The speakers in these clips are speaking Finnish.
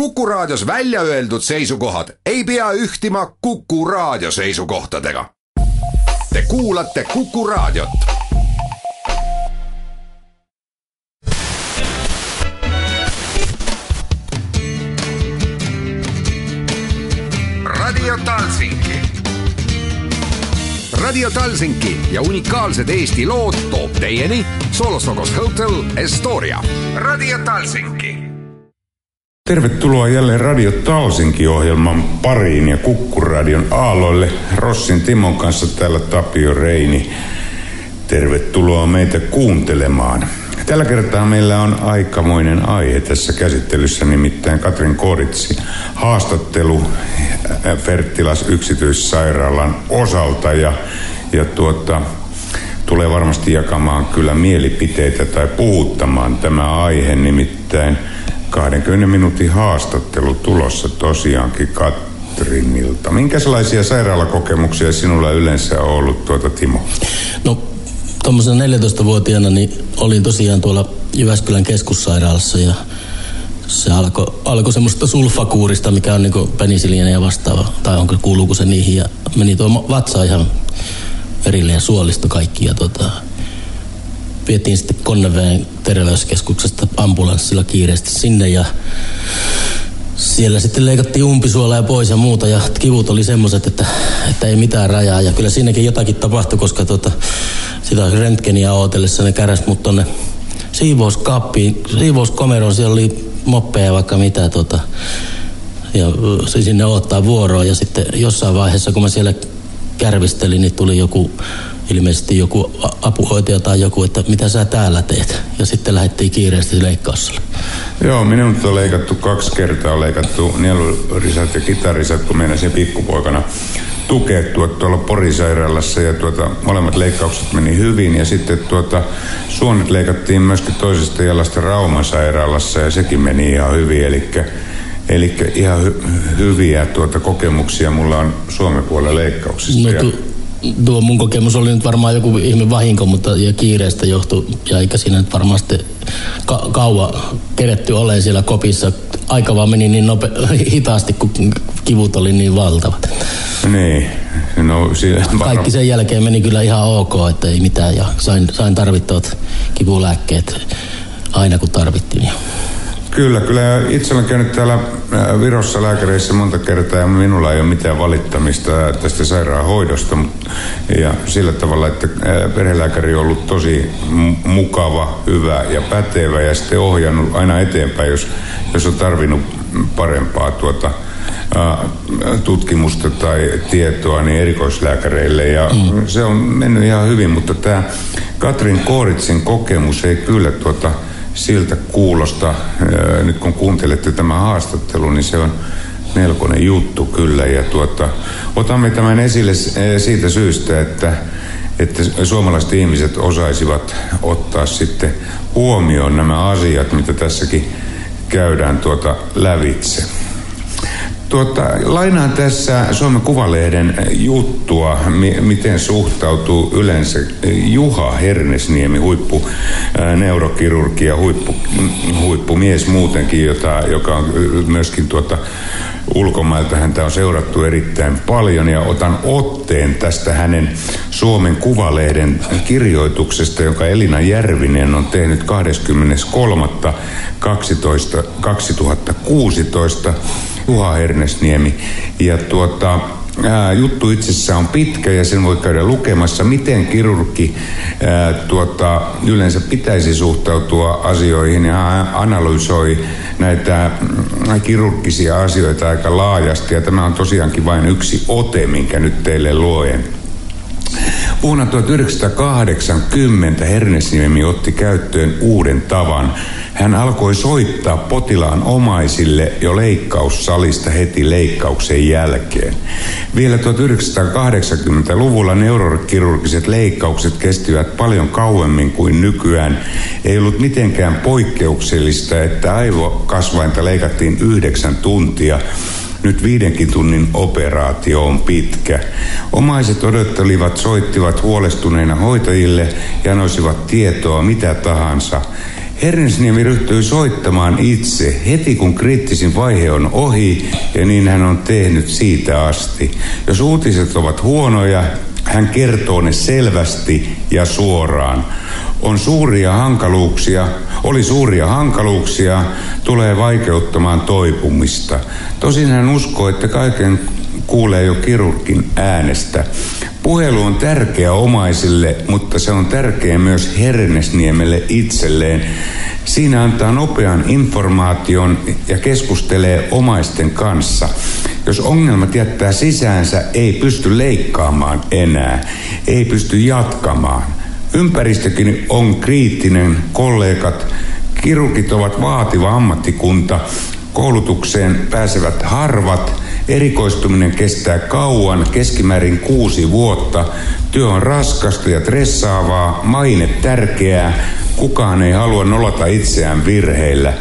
Kuku Raadios välja öeldud seisukohad ei pea ühtima Kuku Raadio seisukohtadega. Te kuulate Kuku Raadiot. Radio Talsinki. Radio Talsinki ja unikaalsed Eesti lood toob teieni Solosokos Hotel Estoria. Radio Talsinki Tervetuloa jälleen Radio Talsinki-ohjelman pariin ja Kukkuradion aaloille. Rossin Timon kanssa täällä Tapio Reini. Tervetuloa meitä kuuntelemaan. Tällä kertaa meillä on aikamoinen aihe tässä käsittelyssä, nimittäin Katrin Koritsin haastattelu Fertilas yksityissairaalan osalta ja, ja tuota, tulee varmasti jakamaan kyllä mielipiteitä tai puhuttamaan tämä aihe, nimittäin – 20 minuutin haastattelu tulossa tosiaankin Katrinilta. Minkälaisia sairaalakokemuksia sinulla yleensä on ollut tuota Timo? No tuommoisena 14-vuotiaana niin olin tosiaan tuolla Jyväskylän keskussairaalassa ja se alkoi alko semmoista sulfakuurista, mikä on niinku penisiliina ja vastaava, tai onko kuuluuko se niihin, ja meni tuo vatsa ihan verille ja suolisto kaikki, ja tota, vietiin sitten Konneveen terveyskeskuksesta ambulanssilla kiireesti sinne ja siellä sitten leikattiin umpisuolaa pois ja muuta ja kivut oli semmoiset, että, että ei mitään rajaa. Ja kyllä siinäkin jotakin tapahtui, koska tota, sitä röntgeniä ootellessa ne käräs mut tonne siivouskaappiin, siivouskomeroon. Siellä oli moppeja vaikka mitä tota, ja sinne ottaa vuoroa ja sitten jossain vaiheessa kun mä siellä kärvistelin, niin tuli joku ilmeisesti joku apuhoitaja tai joku, että mitä sä täällä teet. Ja sitten lähdettiin kiireesti leikkaussalle. Joo, minun on leikattu kaksi kertaa, on leikattu nielurisat ja kitarisat, kun meinasin pikkupoikana tukehtua tuolla Porisairaalassa ja tuota, molemmat leikkaukset meni hyvin ja sitten tuota, suonet leikattiin myöskin toisesta jalasta Rauman sairaalassa ja sekin meni ihan hyvin, eli Eli ihan hy- hyviä tuota kokemuksia mulla on Suomen puolella leikkauksista. No, tu- tuo mun kokemus oli nyt varmaan joku ihme vahinko, mutta ja kiireestä johtui, ja eikä siinä nyt varmaan sitten ka- kauan keretty olemaan siellä kopissa. Aika vaan meni niin nope- hitaasti, kun kivut oli niin valtavat. Niin. No, Kaikki sen jälkeen meni kyllä ihan ok, että ei mitään, ja sain, sain tarvittavat kipulääkkeet aina kun tarvittiin. Kyllä, kyllä itse olen käynyt täällä äh, Virossa lääkäreissä monta kertaa ja minulla ei ole mitään valittamista tästä sairaanhoidosta. Ja sillä tavalla, että äh, perhelääkäri on ollut tosi mukava, hyvä ja pätevä ja sitten ohjannut aina eteenpäin, jos, jos on tarvinnut parempaa tuota, äh, tutkimusta tai tietoa niin erikoislääkäreille ja mm. se on mennyt ihan hyvin, mutta tämä Katrin Kooritsin kokemus ei kyllä tuota, siltä kuulosta. Nyt kun kuuntelette tämä haastattelu, niin se on melkoinen juttu kyllä. Ja tuota, otamme tämän esille siitä syystä, että, että suomalaiset ihmiset osaisivat ottaa sitten huomioon nämä asiat, mitä tässäkin käydään tuota lävitse. Tuota, lainaan tässä Suomen Kuvalehden juttua, mi- miten suhtautuu yleensä Juha Hernesniemi, huippu neurokirurgi ja huippu, huippumies muutenkin, jota, joka on myöskin tuota, ulkomailta häntä on seurattu erittäin paljon ja otan otteen tästä hänen Suomen Kuvalehden kirjoituksesta, jonka Elina Järvinen on tehnyt 23.12.2016 2016 Juha Hernesniemi. Ja tuota, ää, juttu itsessään on pitkä ja sen voi käydä lukemassa, miten kirurgi ää, tuota, yleensä pitäisi suhtautua asioihin ja analysoi näitä mm, kirurgisia asioita aika laajasti. Ja tämä on tosiaankin vain yksi ote, minkä nyt teille luen. Vuonna 1980 Hernesniemi otti käyttöön uuden tavan. Hän alkoi soittaa potilaan omaisille jo leikkaussalista heti leikkauksen jälkeen. Vielä 1980-luvulla neurokirurgiset leikkaukset kestivät paljon kauemmin kuin nykyään. Ei ollut mitenkään poikkeuksellista, että aivokasvainta leikattiin yhdeksän tuntia nyt viidenkin tunnin operaatio on pitkä. Omaiset odottelivat, soittivat huolestuneina hoitajille ja noisivat tietoa mitä tahansa. Hernesniemi ryhtyi soittamaan itse heti kun kriittisin vaihe on ohi ja niin hän on tehnyt siitä asti. Jos uutiset ovat huonoja, hän kertoo ne selvästi ja suoraan. On suuria hankaluuksia, oli suuria hankaluuksia, tulee vaikeuttamaan toipumista. Tosin hän uskoo, että kaiken kuulee jo kirurgin äänestä. Puhelu on tärkeä omaisille, mutta se on tärkeä myös Hernesniemelle itselleen. Siinä antaa nopean informaation ja keskustelee omaisten kanssa. Jos ongelmat jättää sisäänsä, ei pysty leikkaamaan enää, ei pysty jatkamaan. Ympäristökin on kriittinen, kollegat, kirurgit ovat vaativa ammattikunta, koulutukseen pääsevät harvat, erikoistuminen kestää kauan, keskimäärin kuusi vuotta, työ on raskasta ja stressaavaa, maine tärkeää, kukaan ei halua nolata itseään virheillä.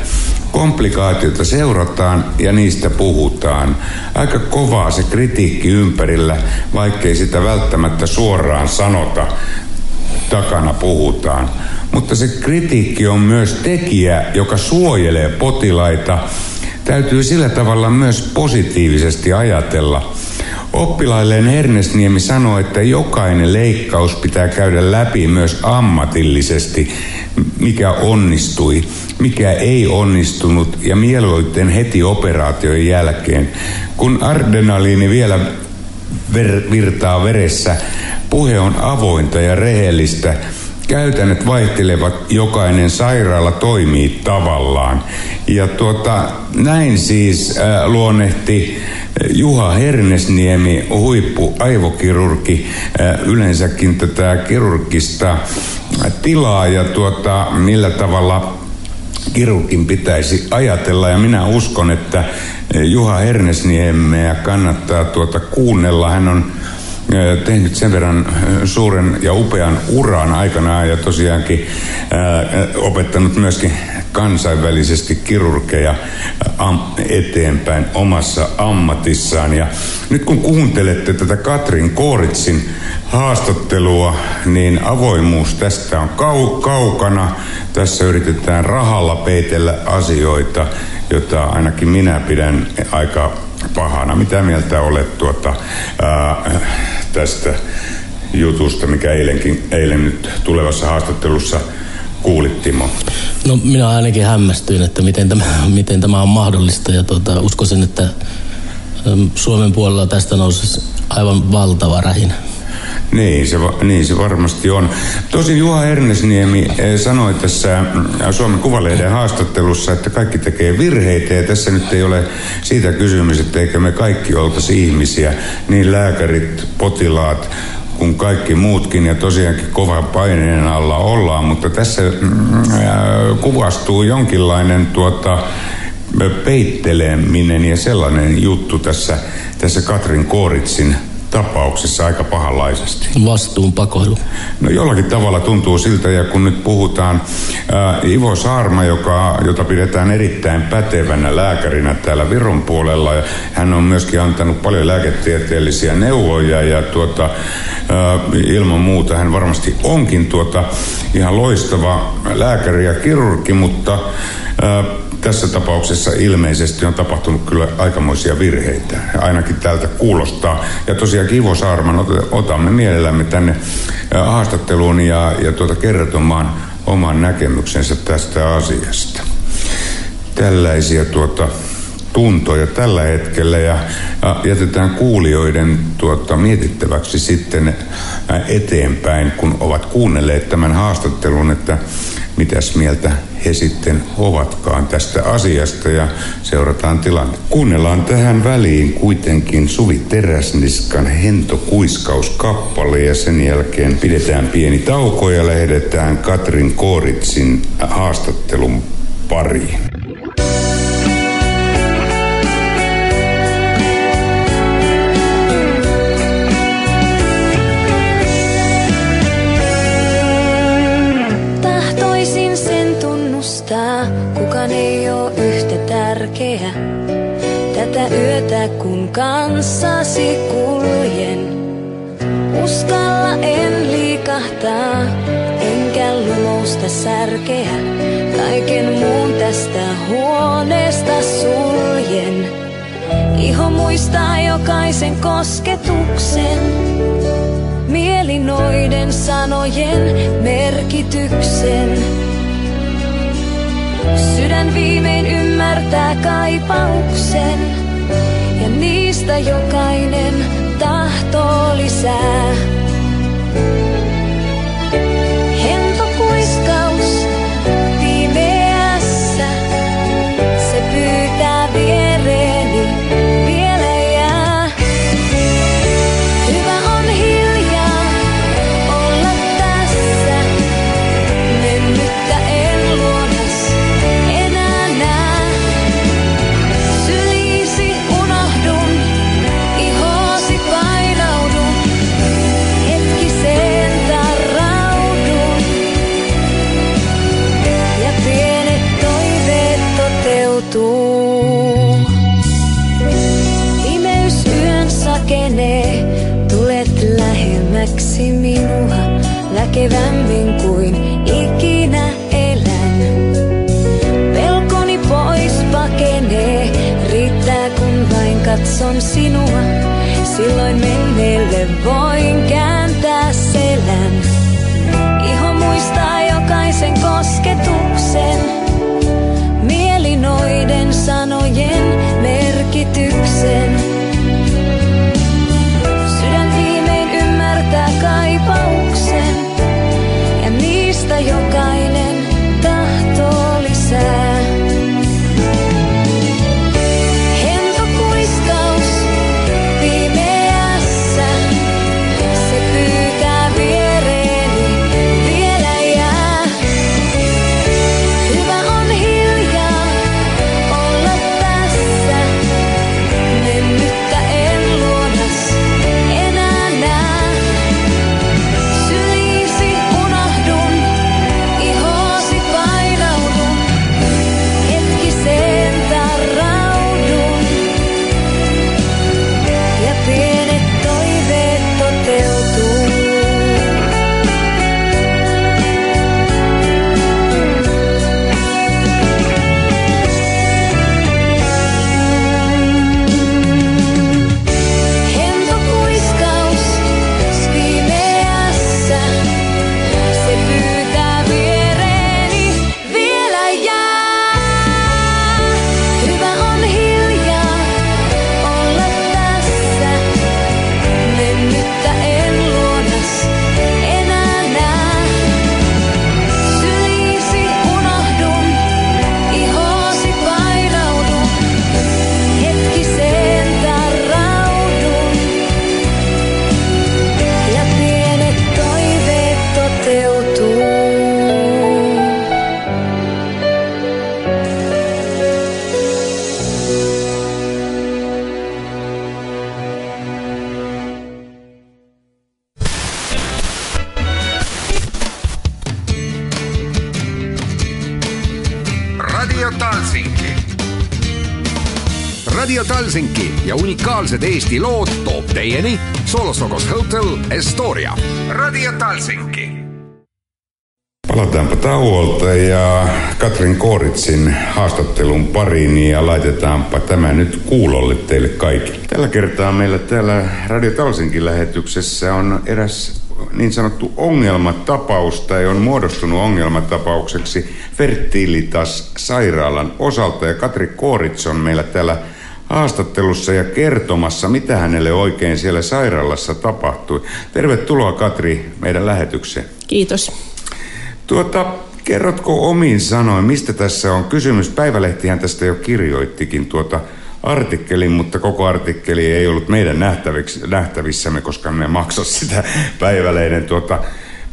Komplikaatiota seurataan ja niistä puhutaan. Aika kovaa se kritiikki ympärillä, vaikkei sitä välttämättä suoraan sanota, takana puhutaan. Mutta se kritiikki on myös tekijä, joka suojelee potilaita. Täytyy sillä tavalla myös positiivisesti ajatella. Oppilailleen Hernesniemi sanoi, että jokainen leikkaus pitää käydä läpi myös ammatillisesti, mikä onnistui, mikä ei onnistunut ja mieluiten heti operaation jälkeen. Kun adrenaliini vielä ver- virtaa veressä, puhe on avointa ja rehellistä. Käytännöt vaihtelevat, jokainen sairaala toimii tavallaan. Ja tuota, näin siis äh, luonnehti Juha Hernesniemi, huippu aivokirurgi, äh, yleensäkin tätä kirurgista tilaa ja tuota, millä tavalla kirurgin pitäisi ajatella. Ja minä uskon, että Juha Hernesniemeä kannattaa tuota kuunnella. Hän on tehnyt sen verran suuren ja upean uran aikanaan ja tosiaankin opettanut myöskin kansainvälisesti kirurgeja eteenpäin omassa ammatissaan. Ja nyt kun kuuntelette tätä Katrin Kooritsin haastattelua, niin avoimuus tästä on kau- kaukana. Tässä yritetään rahalla peitellä asioita, jota ainakin minä pidän aika pahana. Mitä mieltä olet tuota, ää, tästä jutusta, mikä eilenkin, eilen nyt tulevassa haastattelussa kuulit, Timo? No minä ainakin hämmästyin, että miten tämä, miten tämä on mahdollista ja tuota, uskoisin, että Suomen puolella tästä nousisi aivan valtava rähinä. Niin se, niin se varmasti on. Tosin Juha Ernesniemi eh, sanoi tässä mm, Suomen Kuvalehden haastattelussa, että kaikki tekee virheitä ja tässä nyt ei ole siitä kysymys, että eikä me kaikki oltaisi ihmisiä, niin lääkärit, potilaat, kuin kaikki muutkin ja tosiaankin kova paineen alla ollaan, mutta tässä mm, äh, kuvastuu jonkinlainen tuota, peitteleminen ja sellainen juttu tässä, tässä Katrin Kooritsin tapauksessa aika pahanlaisesti. Vastuun pakoilu. No jollakin tavalla tuntuu siltä, ja kun nyt puhutaan ää, Ivo Saarma, joka, jota pidetään erittäin pätevänä lääkärinä täällä Viron puolella, ja hän on myöskin antanut paljon lääketieteellisiä neuvoja, ja tuota, ää, ilman muuta hän varmasti onkin tuota, ihan loistava lääkäri ja kirurgi, mutta ää, tässä tapauksessa ilmeisesti on tapahtunut kyllä aikamoisia virheitä. Ainakin tältä kuulostaa. Ja tosiaan Kivo Saarman otamme mielellämme tänne haastatteluun ja, ja tuota kertomaan oman näkemyksensä tästä asiasta. Tällaisia tuota tuntoja tällä hetkellä ja, ja jätetään kuulijoiden tuota, mietittäväksi sitten eteenpäin, kun ovat kuunnelleet tämän haastattelun, että mitäs mieltä he sitten ovatkaan tästä asiasta ja seurataan tilanne. Kuunnellaan tähän väliin kuitenkin Suvi Teräsniskan Hento Kuiskauskappale ja sen jälkeen pidetään pieni tauko ja lähdetään Katrin Kooritsin haastattelun pariin. Särkeä. Kaiken muun tästä huoneesta suljen. Iho muistaa jokaisen kosketuksen. Mieli noiden sanojen merkityksen. Sydän viimein ymmärtää kaipauksen. Ja niistä jokainen tahtoo lisää. Unikaalsed Eesti lood toob teieni Solosokos Hotel Estoria, Radio Talsinki. Palataanpa tauolta ja Katrin Kooritsin haastattelun pariin ja laitetaanpa tämä nyt kuulolle teille kaikille. Tällä kertaa meillä täällä Radio Talsinkin lähetyksessä on eräs niin sanottu ongelmatapaus tai on muodostunut ongelmatapaukseksi Fertilitas sairaalan osalta ja Katri Koorits on meillä täällä haastattelussa ja kertomassa, mitä hänelle oikein siellä sairaalassa tapahtui. Tervetuloa Katri meidän lähetykseen. Kiitos. Tuota, kerrotko omiin sanoin, mistä tässä on kysymys? Päivälehtihän tästä jo kirjoittikin tuota artikkelin, mutta koko artikkeli ei ollut meidän nähtävissämme, koska me maksa sitä päivälehden tuota,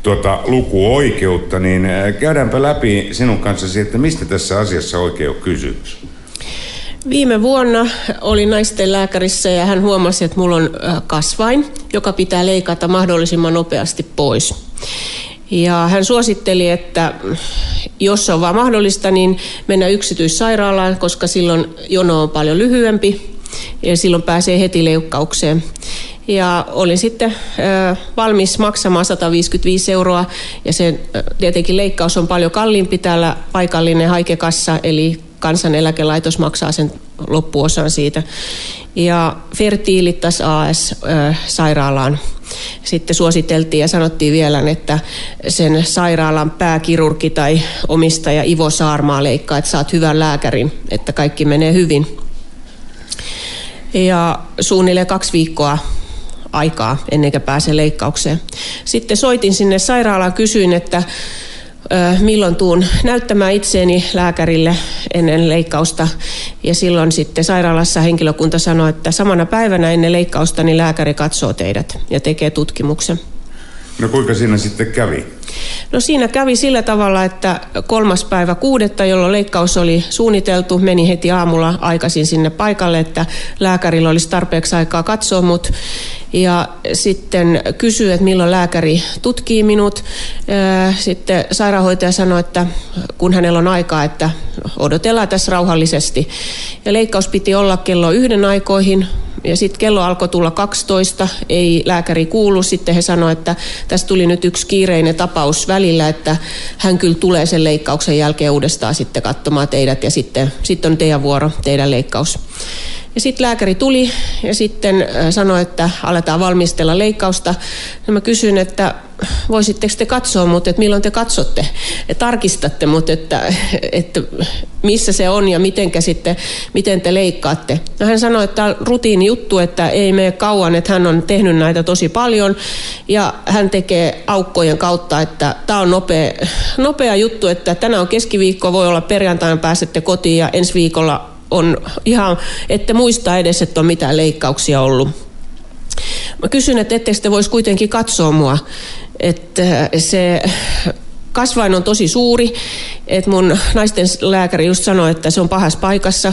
tuota lukuoikeutta, niin käydäänpä läpi sinun kanssasi, että mistä tässä asiassa oikein on kysymys. Viime vuonna oli naisten lääkärissä ja hän huomasi, että mulla on kasvain, joka pitää leikata mahdollisimman nopeasti pois. Ja hän suositteli, että jos on vaan mahdollista, niin mennä yksityissairaalaan, koska silloin jono on paljon lyhyempi ja silloin pääsee heti leikkaukseen. Ja olin sitten valmis maksamaan 155 euroa ja se tietenkin leikkaus on paljon kalliimpi täällä paikallinen haikekassa, eli kansaneläkelaitos maksaa sen loppuosan siitä. Ja Fertilitas AS sairaalaan sitten suositeltiin ja sanottiin vielä, että sen sairaalan pääkirurgi tai omistaja Ivo Saarmaa leikkaa, että saat hyvän lääkärin, että kaikki menee hyvin. Ja suunnilleen kaksi viikkoa aikaa ennen kuin pääsee leikkaukseen. Sitten soitin sinne sairaalaan, kysyin, että milloin tuun näyttämään itseeni lääkärille ennen leikkausta. Ja silloin sitten sairaalassa henkilökunta sanoi, että samana päivänä ennen leikkausta niin lääkäri katsoo teidät ja tekee tutkimuksen. No kuinka siinä sitten kävi? No siinä kävi sillä tavalla, että kolmas päivä kuudetta, jolloin leikkaus oli suunniteltu, meni heti aamulla aikaisin sinne paikalle, että lääkärillä olisi tarpeeksi aikaa katsoa mut. Ja sitten kysyi, että milloin lääkäri tutkii minut. Sitten sairaanhoitaja sanoi, että kun hänellä on aikaa, että odotellaan tässä rauhallisesti. Ja leikkaus piti olla kello yhden aikoihin, ja sitten kello alkoi tulla 12, ei lääkäri kuulu. Sitten he sanoivat, että tässä tuli nyt yksi kiireinen tapaus välillä, että hän kyllä tulee sen leikkauksen jälkeen uudestaan sitten katsomaan teidät ja sitten, sitten on teidän vuoro, teidän leikkaus. Ja sitten lääkäri tuli ja sitten sanoi, että aletaan valmistella leikkausta. Ja mä kysyin, että voisitteko te katsoa, mutta että milloin te katsotte ja tarkistatte, mutta että, että missä se on ja mitenkä sitten, miten te leikkaatte. No hän sanoi, että tämä on että ei mene kauan, että hän on tehnyt näitä tosi paljon ja hän tekee aukkojen kautta, että tämä on nopea, nopea juttu, että tänään on keskiviikko, voi olla perjantaina pääsette kotiin ja ensi viikolla on ihan, ette muista edes, että on mitään leikkauksia ollut. Mä kysyn, että ettekö te voisi kuitenkin katsoa mua, että se kasvain on tosi suuri, että mun naisten lääkäri just sanoi, että se on pahassa paikassa.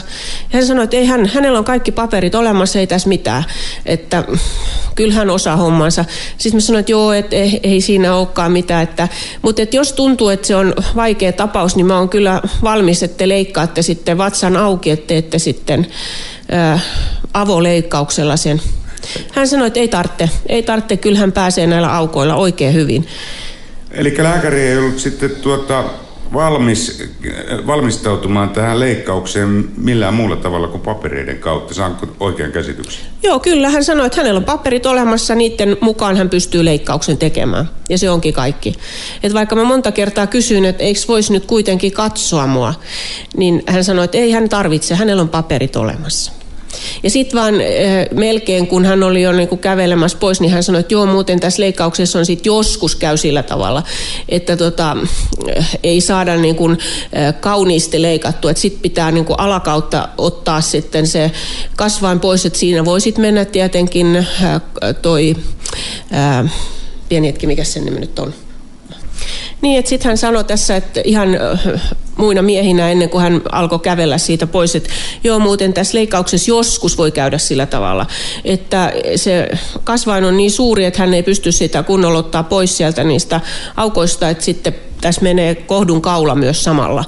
Hän sanoi, että ei hän, hänellä on kaikki paperit olemassa, ei tässä mitään, että kyllä hän osaa hommansa. Sitten mä sanoin, että joo, että ei, ei siinä olekaan mitään, että, mutta että jos tuntuu, että se on vaikea tapaus, niin mä oon kyllä valmis, että te leikkaatte sitten vatsan auki, että teette sitten ää, avoleikkauksella sen. Hän sanoi, että ei tarvitse, ei tarvitse, kyllä hän pääsee näillä aukoilla oikein hyvin. Eli lääkäri ei ollut sitten tuota valmis, valmistautumaan tähän leikkaukseen millään muulla tavalla kuin papereiden kautta. Saanko oikean käsityksen? Joo, kyllä. Hän sanoi, että hänellä on paperit olemassa, niiden mukaan hän pystyy leikkauksen tekemään. Ja se onkin kaikki. Et vaikka mä monta kertaa kysyin, että eikö voisi nyt kuitenkin katsoa mua, niin hän sanoi, että ei hän tarvitse, hänellä on paperit olemassa. Ja sitten vaan melkein, kun hän oli jo niinku kävelemässä pois, niin hän sanoi, että joo, muuten tässä leikkauksessa on sitten joskus käy sillä tavalla, että tota, ei saada niinku, kauniisti leikattu, että sitten pitää niinku alakautta ottaa sitten se kasvain pois, että siinä voi sitten mennä tietenkin toi, äh, pieni hetki, mikä sen nimi nyt on? Niin, että sitten hän sanoi tässä, että ihan muina miehinä ennen kuin hän alkoi kävellä siitä pois, että joo muuten tässä leikkauksessa joskus voi käydä sillä tavalla, että se kasvain on niin suuri, että hän ei pysty sitä kunnolla ottaa pois sieltä niistä aukoista, että sitten tässä menee kohdun kaula myös samalla.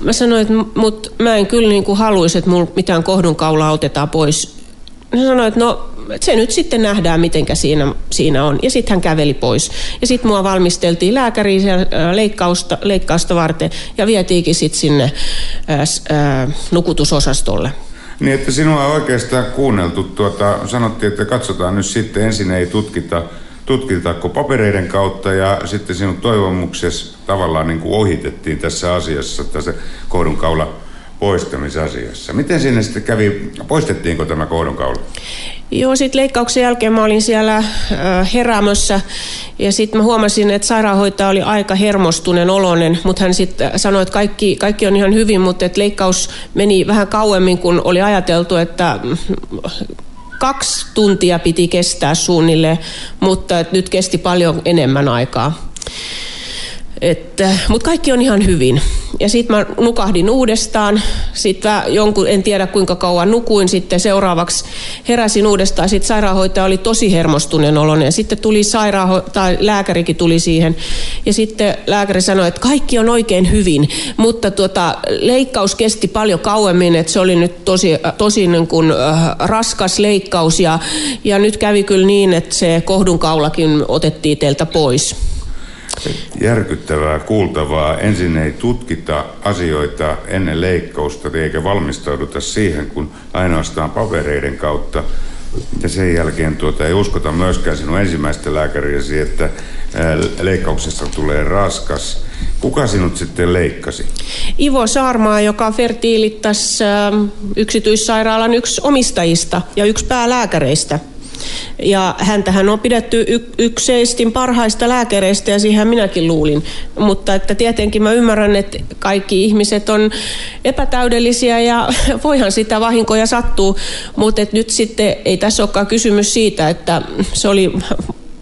Mä sanoin, että mut mä en kyllä niin kuin haluaisi, että mulla mitään kohdun kaulaa otetaan pois. Hän sanoi, että no se nyt sitten nähdään, mitenkä siinä, siinä on. Ja sitten hän käveli pois. Ja sitten mua valmisteltiin lääkäriin leikkausta, leikkausta varten ja vietiinkin sitten sinne ää, nukutusosastolle. Niin, että sinua on oikeastaan kuunneltu. Tuota, sanottiin, että katsotaan nyt sitten, ensin ei tutkita, tutkitaanko papereiden kautta ja sitten sinun toivomuksesi tavallaan niin kuin ohitettiin tässä asiassa, tässä kohdunkaula poistamisasiassa. Miten sinne sitten kävi, poistettiinko tämä kohdunkaula? Joo, sitten leikkauksen jälkeen mä olin siellä äh, heräämössä ja sitten mä huomasin, että sairaanhoitaja oli aika hermostuneen olonen, mutta hän sitten sanoi, että kaikki, kaikki on ihan hyvin, mutta että leikkaus meni vähän kauemmin kuin oli ajateltu, että mm, kaksi tuntia piti kestää suunnilleen, mutta nyt kesti paljon enemmän aikaa. Mutta kaikki on ihan hyvin. Ja sitten mä nukahdin uudestaan. Sitten jonkun, en tiedä kuinka kauan nukuin. Sitten seuraavaksi heräsin uudestaan. Sitten sairaanhoitaja oli tosi hermostuneen oloinen. Ja sitten tuli sairaanho- tai lääkärikin tuli siihen. Ja sitten lääkäri sanoi, että kaikki on oikein hyvin. Mutta tuota, leikkaus kesti paljon kauemmin. Että se oli nyt tosi, tosi niin kuin, äh, raskas leikkaus. Ja, ja nyt kävi kyllä niin, että se kohdunkaulakin otettiin teiltä pois järkyttävää kuultavaa. Ensin ei tutkita asioita ennen leikkausta eikä valmistauduta siihen, kun ainoastaan papereiden kautta. Ja sen jälkeen tuota, ei uskota myöskään sinun ensimmäistä lääkäriäsi, että leikkauksesta tulee raskas. Kuka sinut sitten leikkasi? Ivo Saarmaa, joka fertiilittas yksityissairaalan yksi omistajista ja yksi päälääkäreistä. Ja häntähän on pidetty y- ykseistin parhaista lääkäreistä ja siihen minäkin luulin. Mutta että tietenkin mä ymmärrän, että kaikki ihmiset on epätäydellisiä ja voihan sitä vahinkoja sattuu. Mutta nyt sitten ei tässä olekaan kysymys siitä, että se oli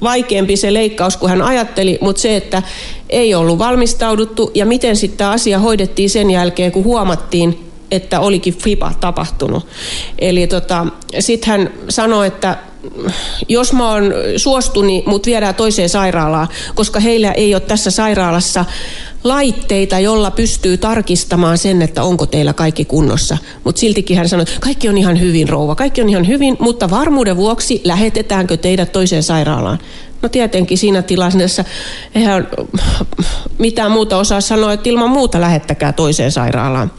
vaikeampi se leikkaus kuin hän ajatteli, mutta se, että ei ollut valmistauduttu ja miten sitten asia hoidettiin sen jälkeen, kun huomattiin, että olikin FIPA tapahtunut. Eli tota, sitten hän sanoi, että jos mä oon suostuni, niin mut viedään toiseen sairaalaan, koska heillä ei ole tässä sairaalassa laitteita, jolla pystyy tarkistamaan sen, että onko teillä kaikki kunnossa. Mutta siltikin hän sanoi, että kaikki on ihan hyvin rouva, kaikki on ihan hyvin, mutta varmuuden vuoksi lähetetäänkö teidät toiseen sairaalaan. No tietenkin siinä tilanteessa eihän mitään muuta osaa sanoa, että ilman muuta lähettäkää toiseen sairaalaan.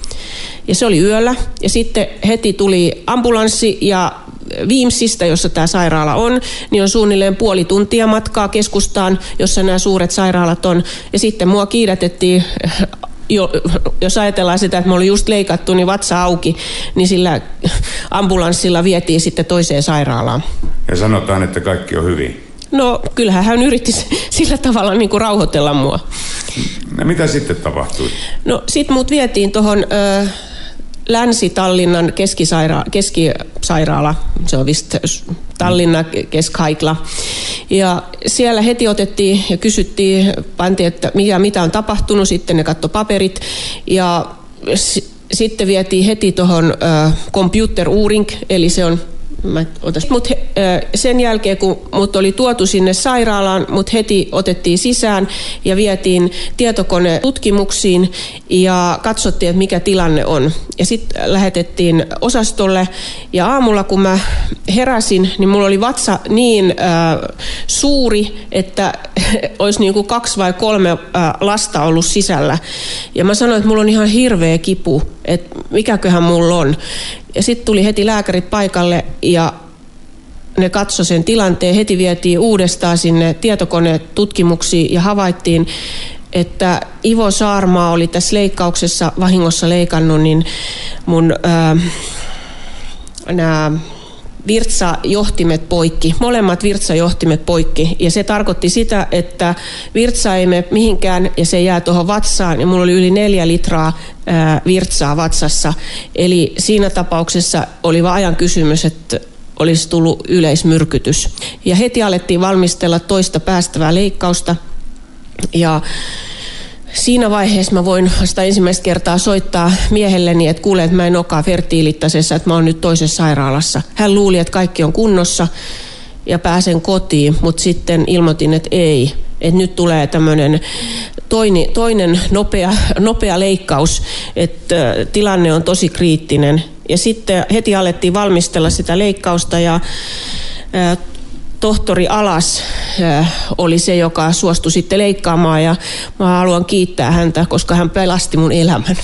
Ja se oli yöllä ja sitten heti tuli ambulanssi ja Viimsistä, jossa tämä sairaala on, niin on suunnilleen puoli tuntia matkaa keskustaan, jossa nämä suuret sairaalat on. Ja sitten mua kiidätettiin jo, jos ajatellaan sitä, että me oli just leikattu, niin vatsa auki, niin sillä ambulanssilla vietiin sitten toiseen sairaalaan. Ja sanotaan, että kaikki on hyvin. No kyllähän hän yritti sillä tavalla niin kuin rauhoitella mua. No, mitä sitten tapahtui? No sit mut vietiin tuohon Länsi-Tallinnan keskisaira- keskisairaala, se on vist Tallinna Keskhaikla. Ja siellä heti otettiin ja kysyttiin, pantiin, että mitä, mitä on tapahtunut, sitten ne katto paperit ja s- sitten vietiin heti tuohon äh, computer uuring, eli se on Mut he, sen jälkeen, kun mut oli tuotu sinne sairaalaan, mut heti otettiin sisään ja vietiin tietokone tutkimuksiin ja katsottiin, että mikä tilanne on. Ja sitten lähetettiin osastolle ja aamulla kun mä heräsin, niin mulla oli vatsa niin äh, suuri, että olisi niin kuin kaksi vai kolme äh, lasta ollut sisällä. Ja mä sanoin, että mulla on ihan hirveä kipu, että mikäköhän mulla on. Ja sitten tuli heti lääkärit paikalle ja ne katsoi sen tilanteen. Heti vietiin uudestaan sinne tietokonetutkimuksiin ja havaittiin, että Ivo Saarmaa oli tässä leikkauksessa vahingossa leikannut, niin mun ää, nämä virtsajohtimet poikki, molemmat virtsajohtimet poikki. Ja se tarkoitti sitä, että virtsa ei mene mihinkään ja se jää tuohon vatsaan. Ja mulla oli yli neljä litraa virtsaa vatsassa. Eli siinä tapauksessa oli vain ajan kysymys, että olisi tullut yleismyrkytys. Ja heti alettiin valmistella toista päästävää leikkausta. Ja siinä vaiheessa mä voin sitä ensimmäistä kertaa soittaa miehelleni, että kuulee, että mä en olekaan fertiilittasessa, että mä oon nyt toisessa sairaalassa. Hän luuli, että kaikki on kunnossa ja pääsen kotiin, mutta sitten ilmoitin, että ei. Että nyt tulee tämmöinen toinen, toinen nopea, nopea leikkaus, että tilanne on tosi kriittinen. Ja sitten heti alettiin valmistella sitä leikkausta ja tohtori Alas oli se, joka suostui sitten leikkaamaan ja mä haluan kiittää häntä, koska hän pelasti mun elämän.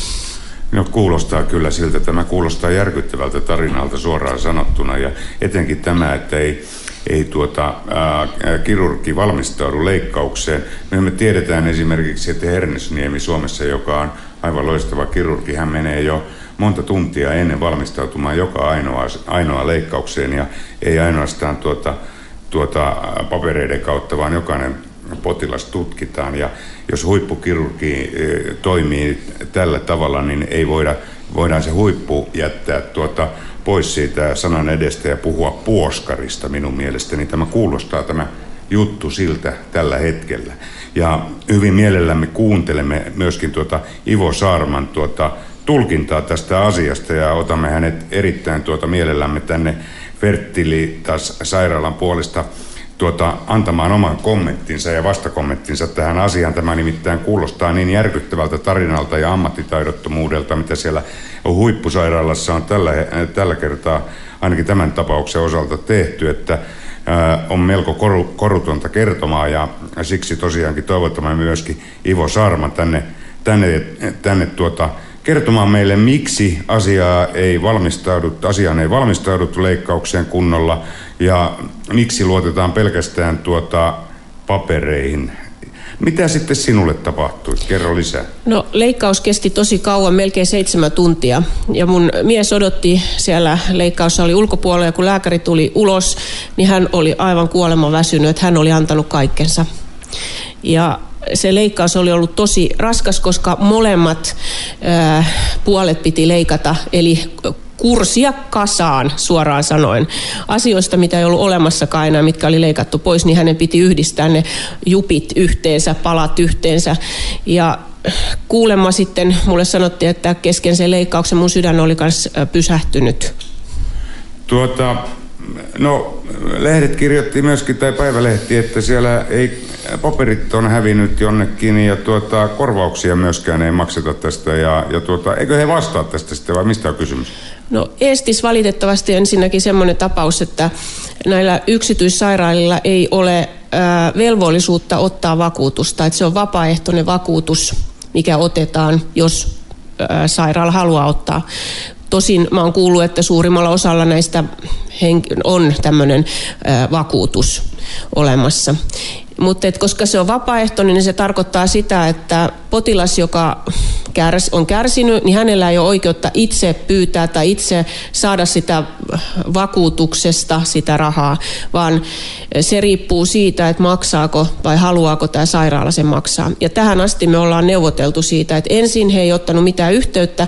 No kuulostaa kyllä siltä, tämä kuulostaa järkyttävältä tarinalta suoraan sanottuna ja etenkin tämä, että ei, ei tuota, ää, kirurgi valmistaudu leikkaukseen. Me, me tiedetään esimerkiksi, että Hernesniemi Suomessa, joka on aivan loistava kirurgi, hän menee jo monta tuntia ennen valmistautumaan joka ainoa, ainoa leikkaukseen ja ei ainoastaan tuota, tuota, papereiden kautta, vaan jokainen potilas tutkitaan. Ja jos huippukirurgi e, toimii tällä tavalla, niin ei voida, voidaan se huippu jättää tuota, pois siitä sanan edestä ja puhua puoskarista minun mielestäni. Tämä kuulostaa tämä juttu siltä tällä hetkellä. ja hyvin mielellämme kuuntelemme myöskin tuota Ivo Saarman tuota tulkintaa tästä asiasta ja otamme hänet erittäin tuota mielellämme tänne Fertilitas sairaalan puolesta tuota, antamaan oman kommenttinsa ja vastakommenttinsa tähän asiaan. Tämä nimittäin kuulostaa niin järkyttävältä tarinalta ja ammattitaidottomuudelta, mitä siellä huippusairaalassa on tällä, tällä kertaa ainakin tämän tapauksen osalta tehty, että on melko koru, korutonta kertomaa ja siksi tosiaankin toivottamme myöskin Ivo Saarman tänne, tänne, tänne tuota, kertomaan meille, miksi asiaa ei valmistauduttu, asiaan ei valmistauduttu leikkaukseen kunnolla ja miksi luotetaan pelkästään tuota papereihin. Mitä sitten sinulle tapahtui? Kerro lisää. No leikkaus kesti tosi kauan, melkein seitsemän tuntia. Ja mun mies odotti siellä oli ulkopuolella ja kun lääkäri tuli ulos, niin hän oli aivan kuoleman väsynyt, että hän oli antanut kaikkensa. Ja se leikkaus oli ollut tosi raskas, koska molemmat ää, puolet piti leikata, eli kursia kasaan suoraan sanoen. Asioista, mitä ei ollut olemassakaan enää, mitkä oli leikattu pois, niin hänen piti yhdistää ne jupit yhteensä, palat yhteensä. Ja kuulemma sitten mulle sanottiin, että kesken sen leikkauksen mun sydän oli myös pysähtynyt. Tuota, no lehdet kirjoitti myöskin, tai päivälehti, että siellä ei paperit on hävinnyt jonnekin ja tuota, korvauksia myöskään ei makseta tästä. Ja, ja tuota, eikö he vastaa tästä sitten vai mistä on kysymys? No Estis valitettavasti ensinnäkin semmoinen tapaus, että näillä yksityissairaalilla ei ole ää, velvollisuutta ottaa vakuutusta. Että se on vapaaehtoinen vakuutus, mikä otetaan, jos sairaala haluaa ottaa. Tosin mä oon kuullut, että suurimmalla osalla näistä on tämmöinen vakuutus olemassa. Mutta koska se on vapaaehtoinen, niin se tarkoittaa sitä, että potilas, joka kärs, on kärsinyt, niin hänellä ei ole oikeutta itse pyytää tai itse saada sitä vakuutuksesta sitä rahaa, vaan se riippuu siitä, että maksaako vai haluaako tämä sairaala sen maksaa. Ja tähän asti me ollaan neuvoteltu siitä, että ensin he ei ottanut mitään yhteyttä,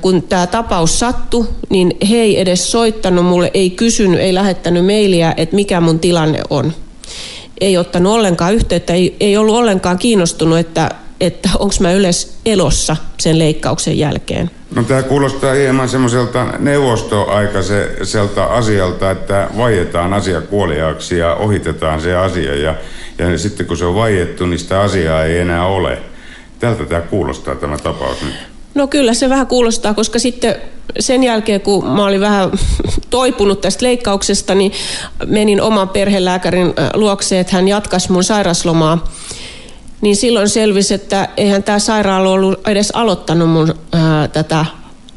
kun tämä tapaus sattui, niin he ei edes soittanut mulle, ei kysynyt, ei lähettänyt mailia, että mikä mun tilanne on ei ottanut ollenkaan yhteyttä, ei, ei ollut ollenkaan kiinnostunut, että, että onko mä yleensä elossa sen leikkauksen jälkeen. No tämä kuulostaa hieman semmoiselta neuvostoaikaiselta asialta, että vaietaan asia kuoliaaksi ja ohitetaan se asia ja, ja sitten kun se on vaiettu, niin sitä asiaa ei enää ole. Tältä tämä kuulostaa tämä tapaus nyt. No kyllä se vähän kuulostaa, koska sitten sen jälkeen, kun mä olin vähän toipunut tästä leikkauksesta, niin menin oman perhelääkärin luokse, että hän jatkaisi mun sairaslomaa. Niin silloin selvisi, että eihän tämä sairaala ollut edes aloittanut mun ää, tätä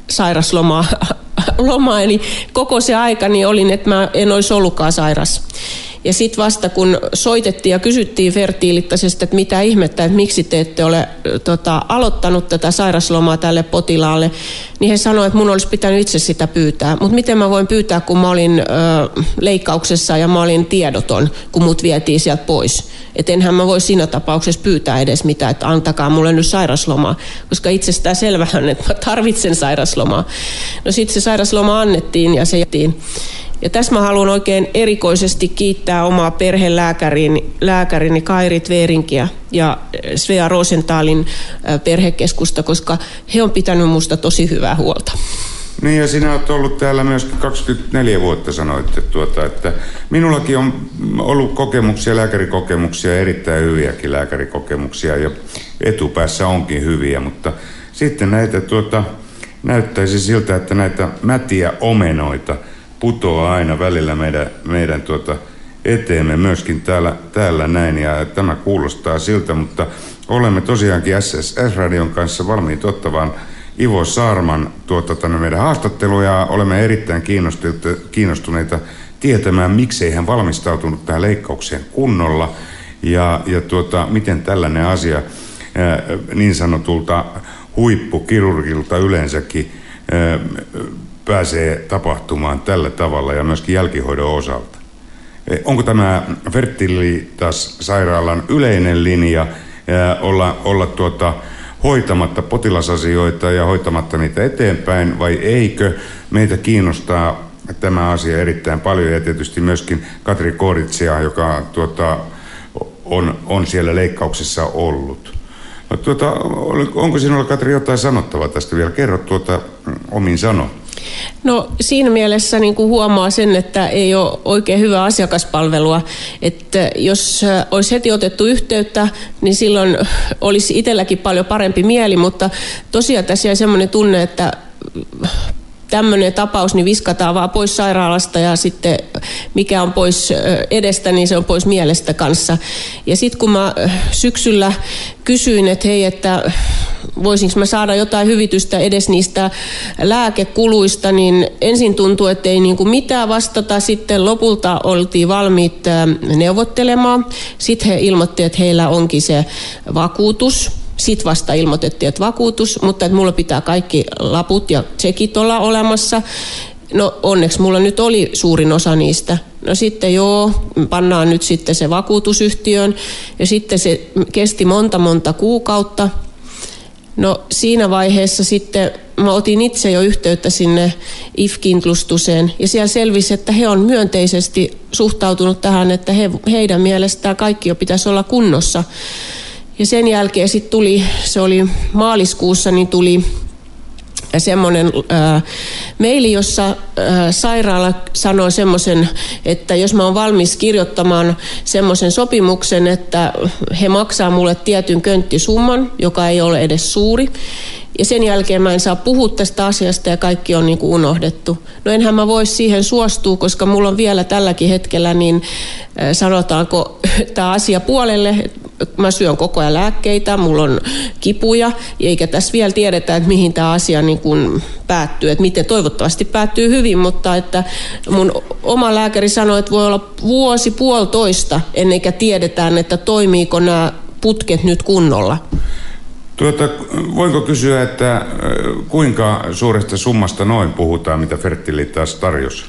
sairaslomaa. Lomaa, eli koko se aika niin olin, että mä en olisi ollutkaan sairas. Ja sitten vasta kun soitettiin ja kysyttiin fertiilittaisesti, että mitä ihmettä, että miksi te ette ole tota, aloittanut tätä sairaslomaa tälle potilaalle, niin he sanoivat, että mun olisi pitänyt itse sitä pyytää. Mutta miten mä voin pyytää, kun mä olin ö, leikkauksessa ja mä olin tiedoton, kun mut vietiin sieltä pois. Että enhän mä voi siinä tapauksessa pyytää edes mitään, että antakaa mulle nyt sairaslomaa, koska itsestään selvähän, että mä tarvitsen sairaslomaa. No sitten se sairasloma annettiin ja se jättiin. Ja tässä mä haluan oikein erikoisesti kiittää omaa perhelääkärini lääkärini Kairi Tverinkiä ja Svea Rosenthalin perhekeskusta, koska he on pitänyt musta tosi hyvää huolta. Niin ja sinä olet ollut täällä myös 24 vuotta sanoitte tuota, että minullakin on ollut kokemuksia, lääkärikokemuksia, erittäin hyviäkin lääkärikokemuksia ja etupäässä onkin hyviä, mutta sitten näitä tuota, näyttäisi siltä, että näitä mätiä omenoita – putoaa aina välillä meidän, meidän tuota eteemme myöskin täällä, täällä näin. Ja tämä kuulostaa siltä, mutta olemme tosiaankin SSS-radion kanssa valmiit ottamaan Ivo Saarman tuota, tänne meidän haastatteluja. ja olemme erittäin kiinnostuneita, kiinnostuneita tietämään, miksei hän valmistautunut tähän leikkaukseen kunnolla ja, ja tuota, miten tällainen asia ää, niin sanotulta huippukirurgilta yleensäkin ää, pääsee tapahtumaan tällä tavalla ja myöskin jälkihoidon osalta. E, onko tämä Fertilitas-sairaalan yleinen linja olla, olla tuota, hoitamatta potilasasioita ja hoitamatta niitä eteenpäin vai eikö? Meitä kiinnostaa tämä asia erittäin paljon ja tietysti myöskin Katri Koritsia, joka tuota, on, on siellä leikkauksessa ollut. No, tuota, onko sinulla Katri jotain sanottavaa tästä vielä? Kerro tuota omin sano. No siinä mielessä niin kuin huomaa sen, että ei ole oikein hyvää asiakaspalvelua. Että jos olisi heti otettu yhteyttä, niin silloin olisi itselläkin paljon parempi mieli, mutta tosiaan tässä jäi semmoinen tunne, että tämmöinen tapaus, niin viskataan vaan pois sairaalasta ja sitten mikä on pois edestä, niin se on pois mielestä kanssa. Ja sitten kun mä syksyllä kysyin, että hei, että voisinko mä saada jotain hyvitystä edes niistä lääkekuluista, niin ensin tuntui, että ei niinku mitään vastata. Sitten lopulta oltiin valmiit neuvottelemaan. Sitten he ilmoittivat, että heillä onkin se vakuutus sitten vasta ilmoitettiin, että vakuutus, mutta että mulla pitää kaikki laput ja tsekit olla olemassa. No onneksi mulla nyt oli suurin osa niistä. No sitten joo, pannaan nyt sitten se vakuutusyhtiön ja sitten se kesti monta monta kuukautta. No siinä vaiheessa sitten mä otin itse jo yhteyttä sinne IF-kinklustuseen ja siellä selvisi, että he on myönteisesti suhtautunut tähän, että he, heidän mielestään kaikki jo pitäisi olla kunnossa. Ja sen jälkeen sitten tuli, se oli maaliskuussa, niin tuli semmoinen meili, jossa äh, sairaala sanoi semmoisen, että jos mä oon valmis kirjoittamaan semmoisen sopimuksen, että he maksaa mulle tietyn könttisumman, joka ei ole edes suuri, ja sen jälkeen mä en saa puhua tästä asiasta ja kaikki on niin kuin unohdettu. No enhän mä voi siihen suostua, koska mulla on vielä tälläkin hetkellä niin sanotaanko tämä asia puolelle. Mä syön koko ajan lääkkeitä, mulla on kipuja, eikä tässä vielä tiedetä, että mihin tämä asia niin kuin päättyy. Että miten toivottavasti päättyy hyvin, mutta että mun oma lääkäri sanoi, että voi olla vuosi puolitoista ennen kuin tiedetään, että toimiiko nämä putket nyt kunnolla. Tuota, voinko kysyä, että kuinka suuresta summasta noin puhutaan, mitä Fertilitas tarjosi?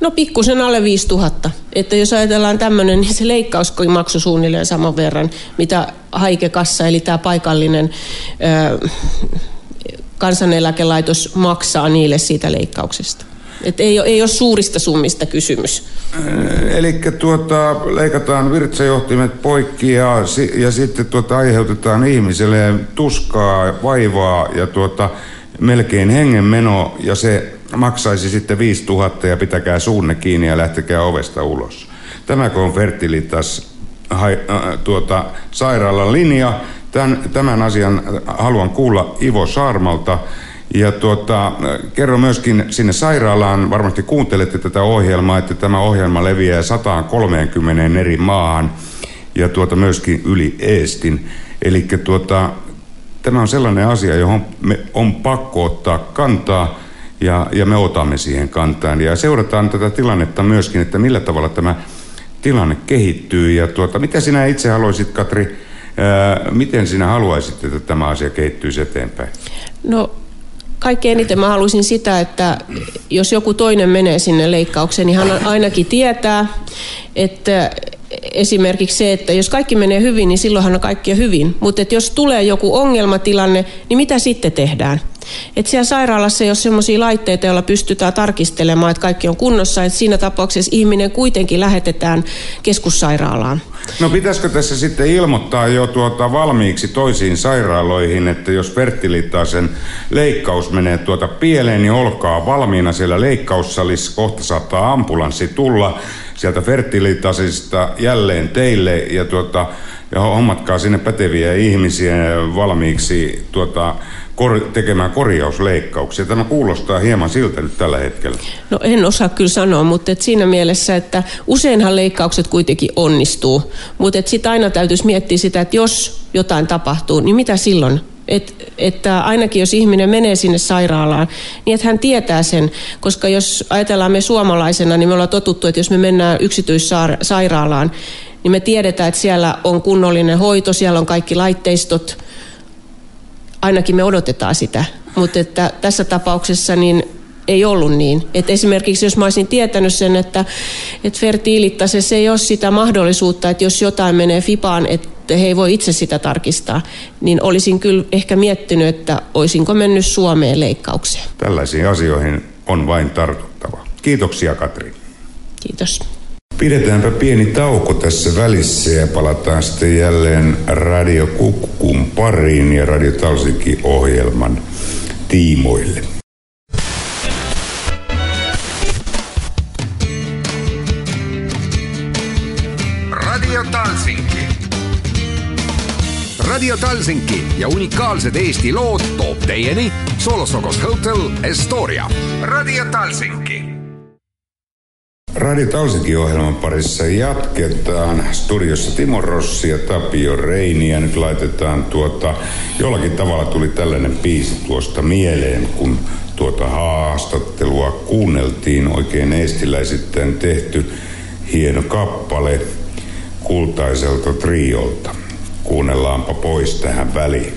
No pikkusen alle 5000. Että jos ajatellaan tämmöinen, niin se leikkaus maksoi suunnilleen saman verran, mitä haikekassa, eli tämä paikallinen ö, kansaneläkelaitos maksaa niille siitä leikkauksesta. Et ei, ole, ei ole suurista summista kysymys. Eli tuota, leikataan virtsajohtimet poikki ja, ja sitten tuota, aiheutetaan ihmiselle tuskaa, vaivaa ja tuota, melkein hengenmeno ja se maksaisi sitten 5000 ja pitäkää suunne kiinni ja lähtekää ovesta ulos. Tämäkö on Fertilitas äh, tuota, sairaalan linja? Tämän, tämän asian haluan kuulla Ivo Saarmalta. Ja tuota, kerro myöskin sinne sairaalaan, varmasti kuuntelette tätä ohjelmaa, että tämä ohjelma leviää 130 eri maahan ja tuota myöskin yli Eestin. Eli tuota, tämä on sellainen asia, johon me on pakko ottaa kantaa ja, ja me otamme siihen kantaan. Ja seurataan tätä tilannetta myöskin, että millä tavalla tämä tilanne kehittyy. Ja tuota, mitä sinä itse haluaisit, Katri, ää, miten sinä haluaisit, että tämä asia kehittyisi eteenpäin? No kaikkein eniten mä haluaisin sitä, että jos joku toinen menee sinne leikkaukseen, niin hän ainakin tietää, että esimerkiksi se, että jos kaikki menee hyvin, niin silloinhan on kaikki hyvin. Mutta jos tulee joku ongelmatilanne, niin mitä sitten tehdään? Et siellä sairaalassa ei ole sellaisia laitteita, joilla pystytään tarkistelemaan, että kaikki on kunnossa. Et siinä tapauksessa ihminen kuitenkin lähetetään keskussairaalaan. No pitäisikö tässä sitten ilmoittaa jo tuota valmiiksi toisiin sairaaloihin, että jos fertilitaasen leikkaus menee tuota pieleen, niin olkaa valmiina siellä leikkaussalissa. Kohta saattaa ambulanssi tulla sieltä fertilitaasista jälleen teille ja tuota, ja hommatkaa sinne päteviä ihmisiä valmiiksi tuota, kor- tekemään korjausleikkauksia. Tämä kuulostaa hieman siltä nyt tällä hetkellä. No en osaa kyllä sanoa, mutta et siinä mielessä, että useinhan leikkaukset kuitenkin onnistuu. Mutta sitten aina täytyisi miettiä sitä, että jos jotain tapahtuu, niin mitä silloin? Et, että ainakin jos ihminen menee sinne sairaalaan, niin että hän tietää sen, koska jos ajatellaan me suomalaisena, niin me ollaan totuttu, että jos me mennään yksityissairaalaan, niin me tiedetään, että siellä on kunnollinen hoito, siellä on kaikki laitteistot, ainakin me odotetaan sitä. Mutta että tässä tapauksessa niin ei ollut niin. Et esimerkiksi jos mä olisin tietänyt sen, että, että fertiilittasessa ei ole sitä mahdollisuutta, että jos jotain menee FIPAan, että he ei voi itse sitä tarkistaa, niin olisin kyllä ehkä miettinyt, että olisinko mennyt Suomeen leikkaukseen. Tällaisiin asioihin on vain tartuttava. Kiitoksia Katri. Kiitos. Pidetäänpä pieni tauko tässä välissä ja palataan sitten jälleen Radio Kukkun pariin ja Radio Talsikin ohjelman tiimoille. Radio Talsinki. Radio Talsinki ja unikaalsed Eesti lood toob teieni Solosokos Hotel Estoria. Radio Talsinki. Radio Talsikin ohjelman parissa jatketaan. Studiossa Timo Rossi ja Tapio Reini ja nyt laitetaan tuota, jollakin tavalla tuli tällainen biisi tuosta mieleen, kun tuota haastattelua kuunneltiin oikein eestiläisittäin tehty hieno kappale kultaiselta triolta. Kuunnellaanpa pois tähän väliin.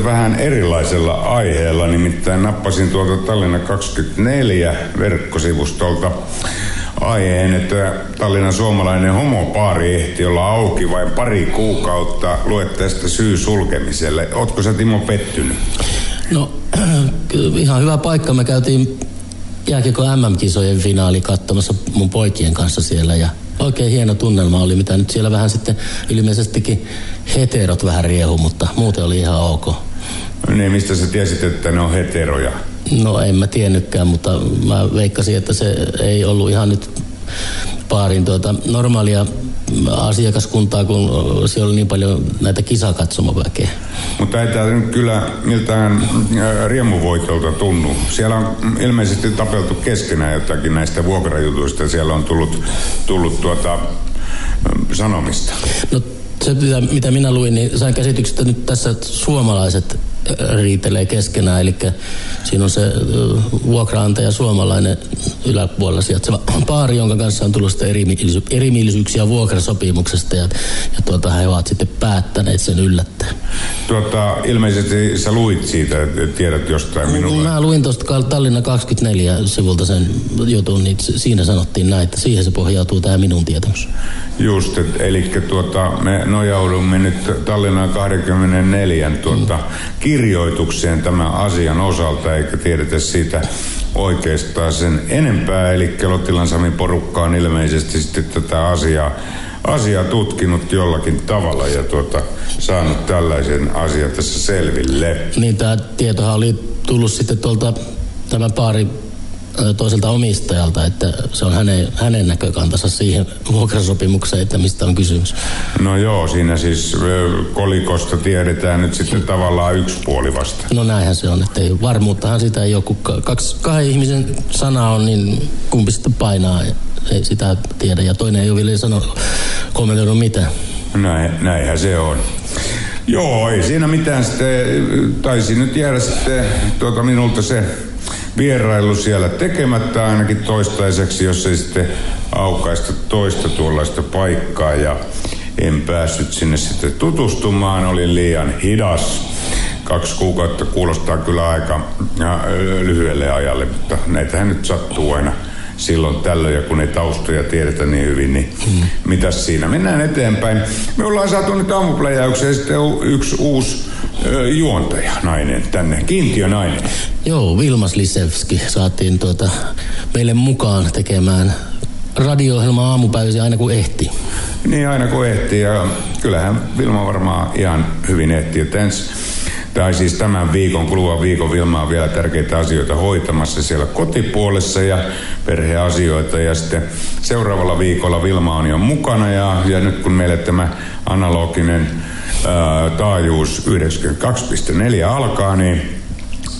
Sitten vähän erilaisella aiheella. Nimittäin nappasin tuolta Tallinna 24 verkkosivustolta aiheen, että Tallinnan suomalainen homopaari ehti olla auki vain pari kuukautta. Luet tästä syy sulkemiselle. Ootko sä Timo pettynyt? No ihan hyvä paikka. Me käytiin jääkiekko MM-kisojen finaali katsomassa mun poikien kanssa siellä ja oikein hieno tunnelma oli, mitä nyt siellä vähän sitten ilmeisestikin heterot vähän riehu, mutta muuten oli ihan ok. Niin, mistä sä tiesit, että ne on heteroja? No en mä tiennytkään, mutta mä veikkasin, että se ei ollut ihan nyt paarin tuota normaalia asiakaskuntaa, kun siellä oli niin paljon näitä kisakatsomaväkeä. Mutta ei tämä nyt kyllä miltään äh, riemuvoitolta tunnu. Siellä on ilmeisesti tapeltu keskenään jotakin näistä vuokrajutuista. Siellä on tullut, tullut tuota, sanomista. No se, mitä minä luin, niin sain käsityksestä nyt tässä suomalaiset riitelee keskenään. Eli siinä on se vuokraantaja suomalainen yläpuolella sijaitseva paari, jonka kanssa on tullut erimielisy- erimielisyyksiä vuokrasopimuksesta ja, ja tuota, he ovat sitten päättäneet sen yllättäen. Tuota, ilmeisesti sä luit siitä, että tiedät jostain minulle. Mä luin tuosta Tallinna 24 sivulta sen jutun, niin siinä sanottiin näin, että siihen se pohjautuu tämä minun tietämys. Just, eli tuota, me nojaudumme nyt Tallinnan 24 tuota, mm kirjoitukseen tämän asian osalta, eikä tiedetä siitä oikeastaan sen enempää. Eli Lottilan Sami porukka on ilmeisesti sitten tätä asiaa, asiaa tutkinut jollakin tavalla ja tuota, saanut tällaisen asian tässä selville. Niin tämä tietohan oli tullut sitten tuolta tämä paari toiselta omistajalta, että se on hänen, hänen näkökantansa siihen vuokrasopimukseen, että mistä on kysymys. No joo, siinä siis kolikosta tiedetään nyt sitten tavallaan yksi puoli vasta. No näinhän se on, että ei, varmuuttahan sitä ei joku, kaksi, kahden ihmisen sana on, niin kumpi sitten painaa, ei sitä tiedä. Ja toinen ei ole vielä sano, kommentoinut mitään. Näin, näinhän se on. Joo, ei siinä mitään sitten, taisi nyt jäädä sitten tuota minulta se vierailu siellä tekemättä ainakin toistaiseksi, jos ei sitten aukaista toista tuollaista paikkaa ja en päässyt sinne sitten tutustumaan, olin liian hidas. Kaksi kuukautta kuulostaa kyllä aika lyhyelle ajalle, mutta näitähän nyt sattuu aina silloin tällöin, ja kun ei taustoja tiedetä niin hyvin, niin mm. mitäs siinä? Mennään eteenpäin. Me ollaan saatu nyt aamupläjäykseen sitten yksi uusi ö, juontaja, nainen tänne, nainen. Joo, Vilmas Lisevski saatiin tuota, meille mukaan tekemään radio-ohjelma aamupäivisin aina kun ehti. Niin, aina kun ehti, ja kyllähän Vilma varmaan ihan hyvin ehti, että tai siis tämän viikon, kuluvan viikon Vilma on vielä tärkeitä asioita hoitamassa siellä kotipuolessa ja perheasioita. Ja sitten seuraavalla viikolla Vilma on jo mukana ja, ja nyt kun meille tämä analoginen ää, taajuus 92.4 alkaa, niin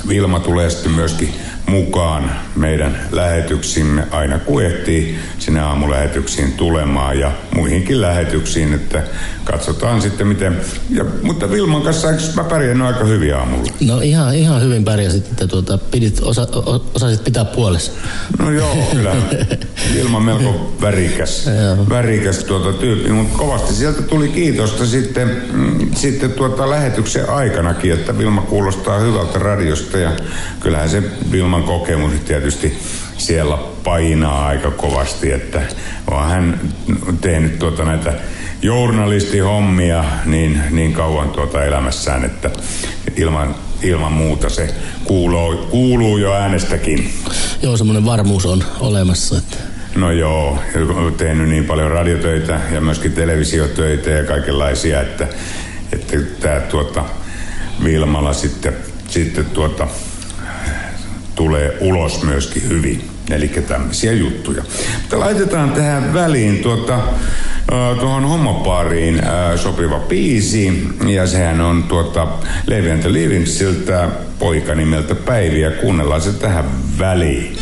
Vilma tulee sitten myöskin mukaan meidän lähetyksimme aina kun ehtii sinne aamulähetyksiin tulemaan ja muihinkin lähetyksiin, että katsotaan sitten miten. Ja, mutta Vilman kanssa eikö mä pärjännyt aika hyvin aamulla? No ihan, ihan hyvin pärjäsit, että tuota, pidit, osa, osasit pitää puolessa. No joo, kyllä. Vilma melko värikäs, värikäs tuota tyyppi, mutta kovasti sieltä tuli kiitosta sitten, mm, sitten tuota lähetyksen aikanakin, että Vilma kuulostaa hyvältä radiosta ja kyllähän se Vilman kokemus tietysti siellä painaa aika kovasti, että on hän tehnyt tuota näitä journalistihommia niin, niin kauan tuota elämässään, että ilman, ilman muuta se kuuluu, kuuluu jo äänestäkin. Joo, semmoinen varmuus on olemassa. Että... No joo, olen tehnyt niin paljon radiotöitä ja myöskin televisiotöitä ja kaikenlaisia, että, että tämä tuota, Vilmala sitten, sitten tuota, tulee ulos myöskin hyvin. Eli tämmöisiä juttuja. Mutta laitetaan tähän väliin tuota, tuohon homopaariin sopiva biisi. Ja sehän on tuota Levi and the poika nimeltä Päivi. Ja kuunnellaan se tähän väliin.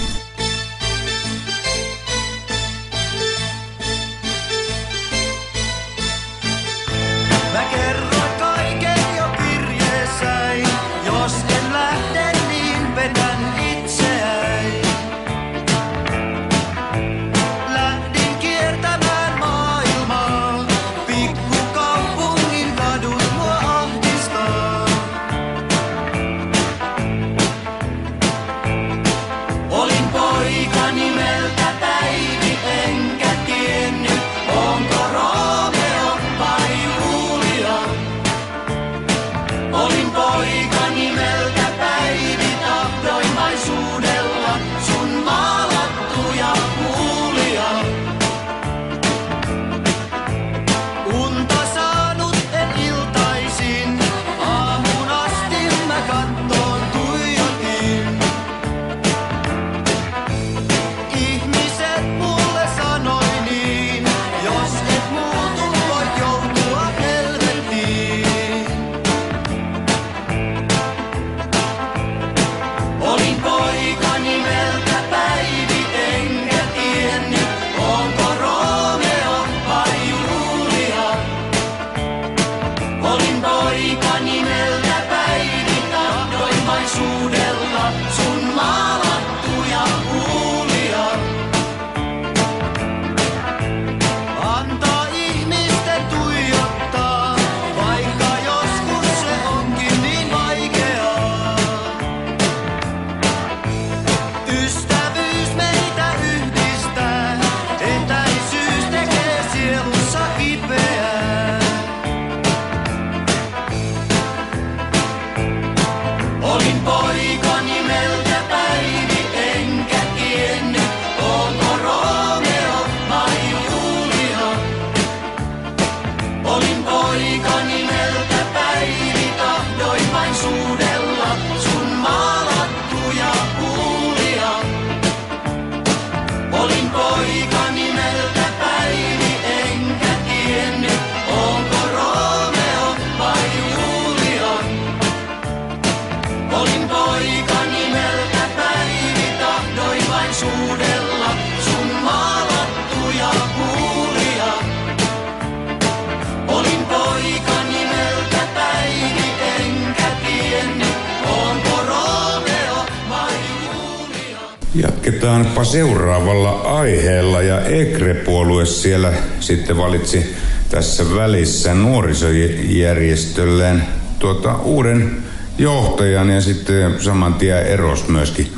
Jatketaanpa seuraavalla aiheella ja EKRE-puolue siellä sitten valitsi tässä välissä nuorisojärjestölleen tuota, uuden johtajan ja sitten saman tien eros myöskin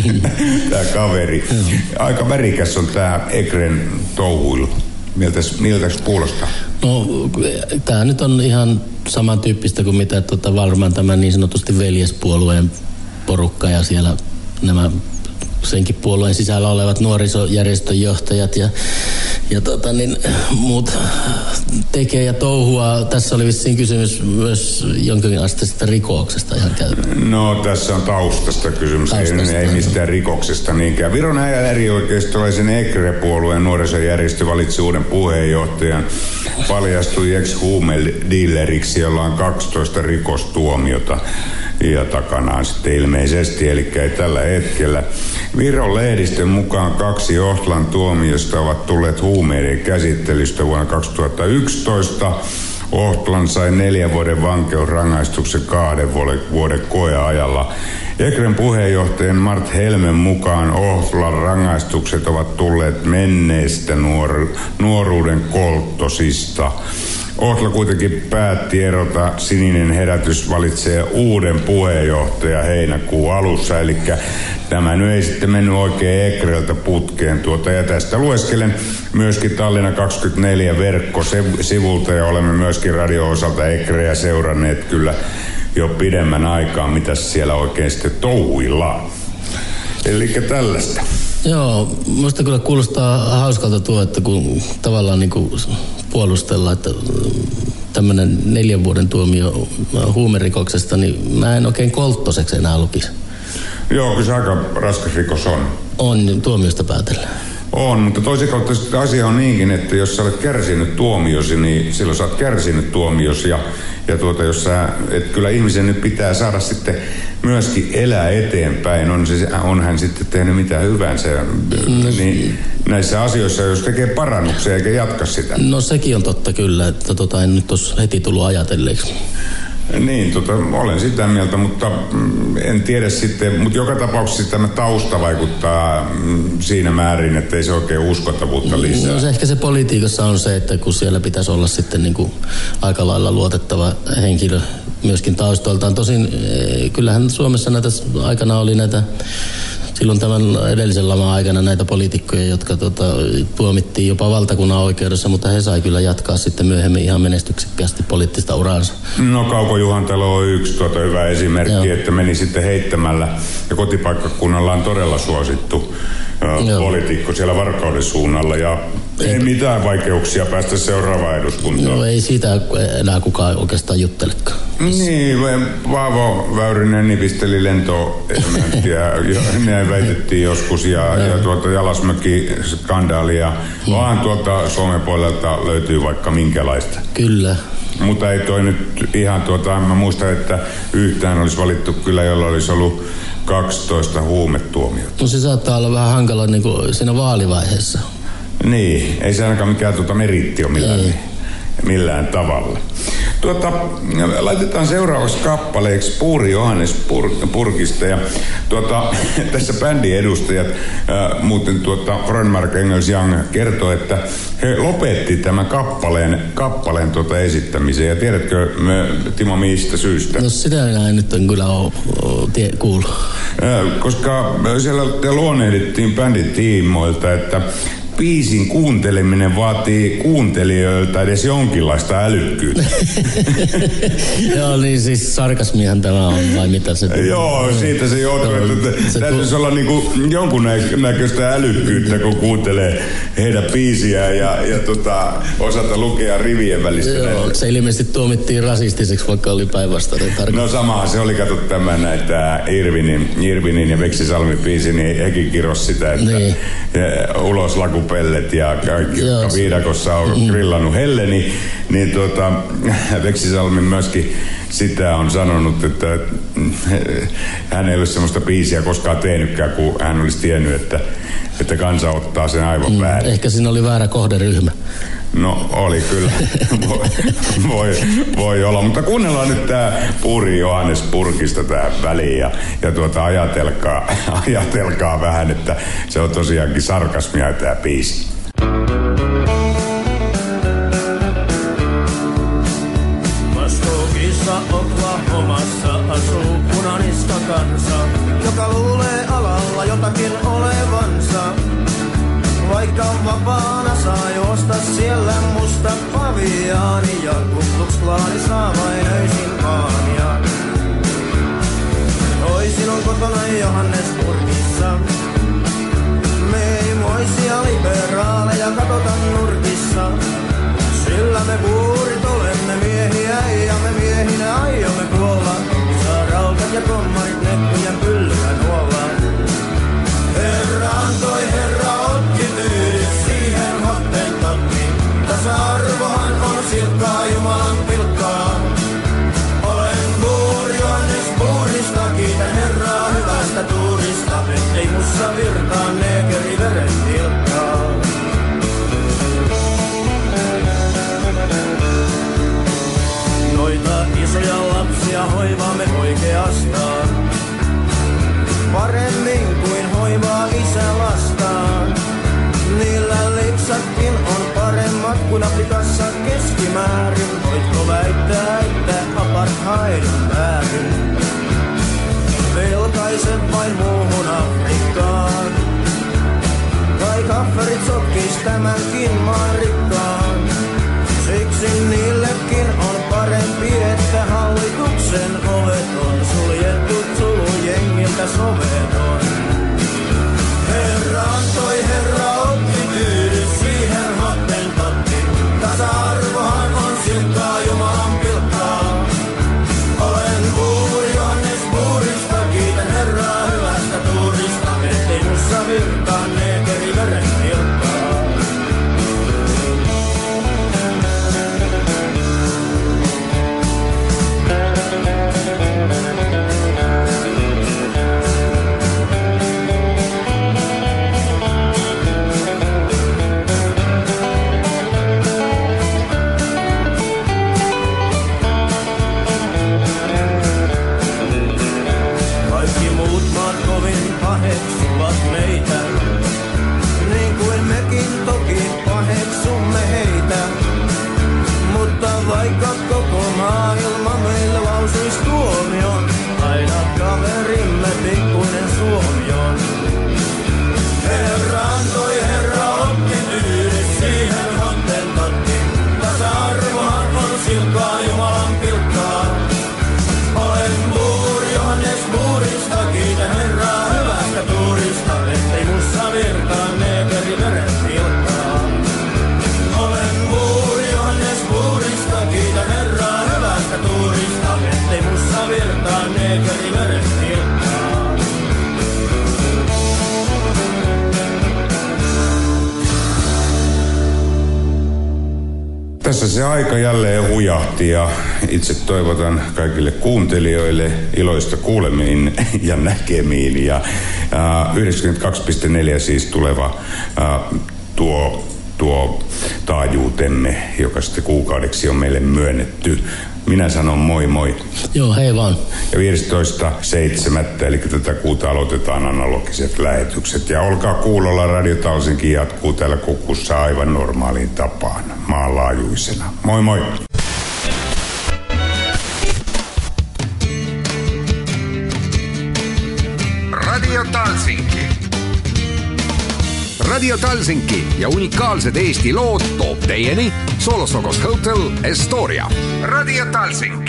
tämä kaveri. Aika värikäs on tämä Ekren touhuilu. Miltäs, miltäs kuulostaa? No, tämä nyt on ihan samantyyppistä kuin mitä tota, varmaan tämä niin sanotusti veljespuolueen porukka ja siellä nämä senkin puolueen sisällä olevat nuorisojärjestön johtajat ja, ja tota, niin, muut tekee ja touhua. Tässä oli vissiin kysymys myös jonkin asteisesta rikoksesta ihan käytännössä. No tässä on taustasta kysymys, Taustasta, ei, ei mistään rikoksesta niinkään. Viron äärioikeistolaisen EKRE-puolueen nuorisojärjestö valitsi uuden puheenjohtajan. Paljastui ex-huumedealeriksi, jolla on 12 rikostuomiota ja takanaan sitten ilmeisesti, eli ei tällä hetkellä. Viron lehdistön mukaan kaksi Ohtlan tuomiosta ovat tulleet huumeiden käsittelystä vuonna 2011. Ohtlan sai neljän vuoden vankeusrangaistuksen kahden vuoden, vuoden koeajalla. Ekren puheenjohtajan Mart Helmen mukaan Ohtlan rangaistukset ovat tulleet menneistä nuor, nuoruuden kolttosista. Ohtla kuitenkin päätti erota. Sininen herätys valitsee uuden puheenjohtaja heinäkuun alussa. Eli tämä nyt ei sitten mennyt oikein Ekreltä putkeen tuota. Ja tästä lueskelen myöskin Tallinna 24 verkkosivulta ja olemme myöskin radio-osalta Ekreä seuranneet kyllä jo pidemmän aikaa, mitä siellä oikein sitten touhuillaan. Eli tällaista. Joo, musta kyllä kuulostaa hauskalta tuo, että kun tavallaan niin kuin puolustellaan, että tämmöinen neljän vuoden tuomio huumerikoksesta, niin mä en oikein kolttoseksi enää lukisi. Joo, kyllä se aika raskas rikos on. On tuomiosta päätellä. On, mutta toisen kautta sitten asia on niinkin, että jos sä olet kärsinyt tuomiosi, niin silloin sä oot kärsinyt tuomiosi. Ja, ja tuota, jos sä, et kyllä ihmisen nyt pitää saada sitten myöskin elää eteenpäin. On, se, on hän sitten tehnyt mitä hyvänsä. Niin näissä asioissa, jos tekee parannuksia eikä jatka sitä. No sekin on totta kyllä, että tota, en nyt olisi heti tullut ajatelleeksi. Niin, tota, olen sitä mieltä, mutta mm, en tiedä sitten, mutta joka tapauksessa tämä tausta vaikuttaa mm, siinä määrin, että ei se oikein uskottavuutta lisää. No se ehkä se politiikassa on se, että kun siellä pitäisi olla sitten niin kuin aika lailla luotettava henkilö myöskin taustoiltaan. Tosin eh, kyllähän Suomessa näitä aikana oli näitä silloin tämän edellisen laman aikana näitä poliitikkoja, jotka tota, tuomittiin jopa valtakunnan oikeudessa, mutta he sai kyllä jatkaa sitten myöhemmin ihan menestyksekkäästi poliittista uraansa. No Kauko Juhantalo on yksi tuota hyvä esimerkki, Joo. että meni sitten heittämällä ja kotipaikkakunnalla on todella suosittu poliitikko siellä Varkauden suunnalla ja ei mitään vaikeuksia päästä seuraavaan eduskuntaan. No ei siitä enää kukaan oikeastaan juttelekaan. Niin, Paavo Väyrynen nipisteli lentoelementtiä, ja näin väitettiin joskus, ja, ja tuota Jalasmäki-skandaalia, vaan tuolta Suomen puolelta löytyy vaikka minkälaista. Kyllä. Mutta ei toi nyt ihan tuota, mä muistan, että yhtään olisi valittu kyllä, jolla olisi ollut 12 huumetuomiota. No se saattaa olla vähän hankala niin kuin siinä vaalivaiheessa. Niin, ei se ainakaan mikään tuota meritti ole millään, Ei. millään tavalla. Tuota, laitetaan seuraavaksi kappaleeksi Puuri Johannes Pur, Purkista. Ja tuota, tässä bändin edustajat, ää, muuten tuota, Frönmark Engels Young kertoo, että he lopetti tämän kappaleen, kappaleen tuota esittämisen. Ja tiedätkö, me, Timo, mistä syystä? No sitä minä en nyt en kyllä ole, tie, kuullut. Ää, Koska siellä te luonnehdittiin bändin tiimoilta, että biisin kuunteleminen vaatii kuuntelijoilta edes jonkinlaista älykkyyttä. Joo, niin siis sarkasmihan tämä on, vai mitä se Joo, siitä se johtuu, että se täytyisi olla niinku jonkunnäköistä älykkyyttä, kun kuuntelee heidän biisiä ja, ja tota, osata lukea rivien välistä. Joo, se ilmeisesti tuomittiin rasistiseksi, vaikka oli päinvastainen tarkoitus. No samahan se oli, kato tämä näitä Irvinin, Irvinin ja Veksi Salmi biisi, niin hekin kiros sitä, että Niin. ja ulos lakupellet ja kaikki, jotka viidakossa on Mm. grillannut helle, niin, niin tuota, Veksi Salmi myöskin sitä on sanonut, että hän ei ole sellaista biisiä koskaan tehnytkään, kun hän olisi tiennyt, että, että kansa ottaa sen aivan mm. väärin. Ehkä siinä oli väärä kohderyhmä. No oli kyllä. voi, voi, voi olla, mutta kuunnellaan nyt tämä Puuri Johannes Purkista tähän väliin ja, ja tuota, ajatelkaa, ajatelkaa vähän, että se on tosiaankin sarkasmia tämä biisi. Oklahomassa asuu punaniska kansa, joka luulee alalla jotakin olevansa. Vaikka vapaana saa juosta siellä musta paviaani ja kutluksklaani saa vain öisin aamia. Toisin on kotona Johannesburgissa. Me ei moisia liberaaleja katota nurkissa. Sillä me puurit olemme miehiä ja me miehinä aiomme kuolla. Saarautat ja kommarit nekkujen Velkaisen vain muuhun Afrikkaan. Kai kafferit sotkis tämänkin maan rikkaan. Itse toivotan kaikille kuuntelijoille iloista kuulemiin ja näkemiin. Ja äh, 92.4 siis tuleva äh, tuo, tuo taajuutemme, joka sitten kuukaudeksi on meille myönnetty. Minä sanon moi moi. Joo, hei vaan. Ja 15.7. eli tätä kuuta aloitetaan analogiset lähetykset. Ja olkaa kuulolla, Radio Talsinkin jatkuu täällä kukussa aivan normaaliin tapaan, maanlaajuisena. Moi moi! Radio Talsinki ja unikaalsed Eesti lood toob teieni Solosokos Hotel Estoria. Radio Talsinki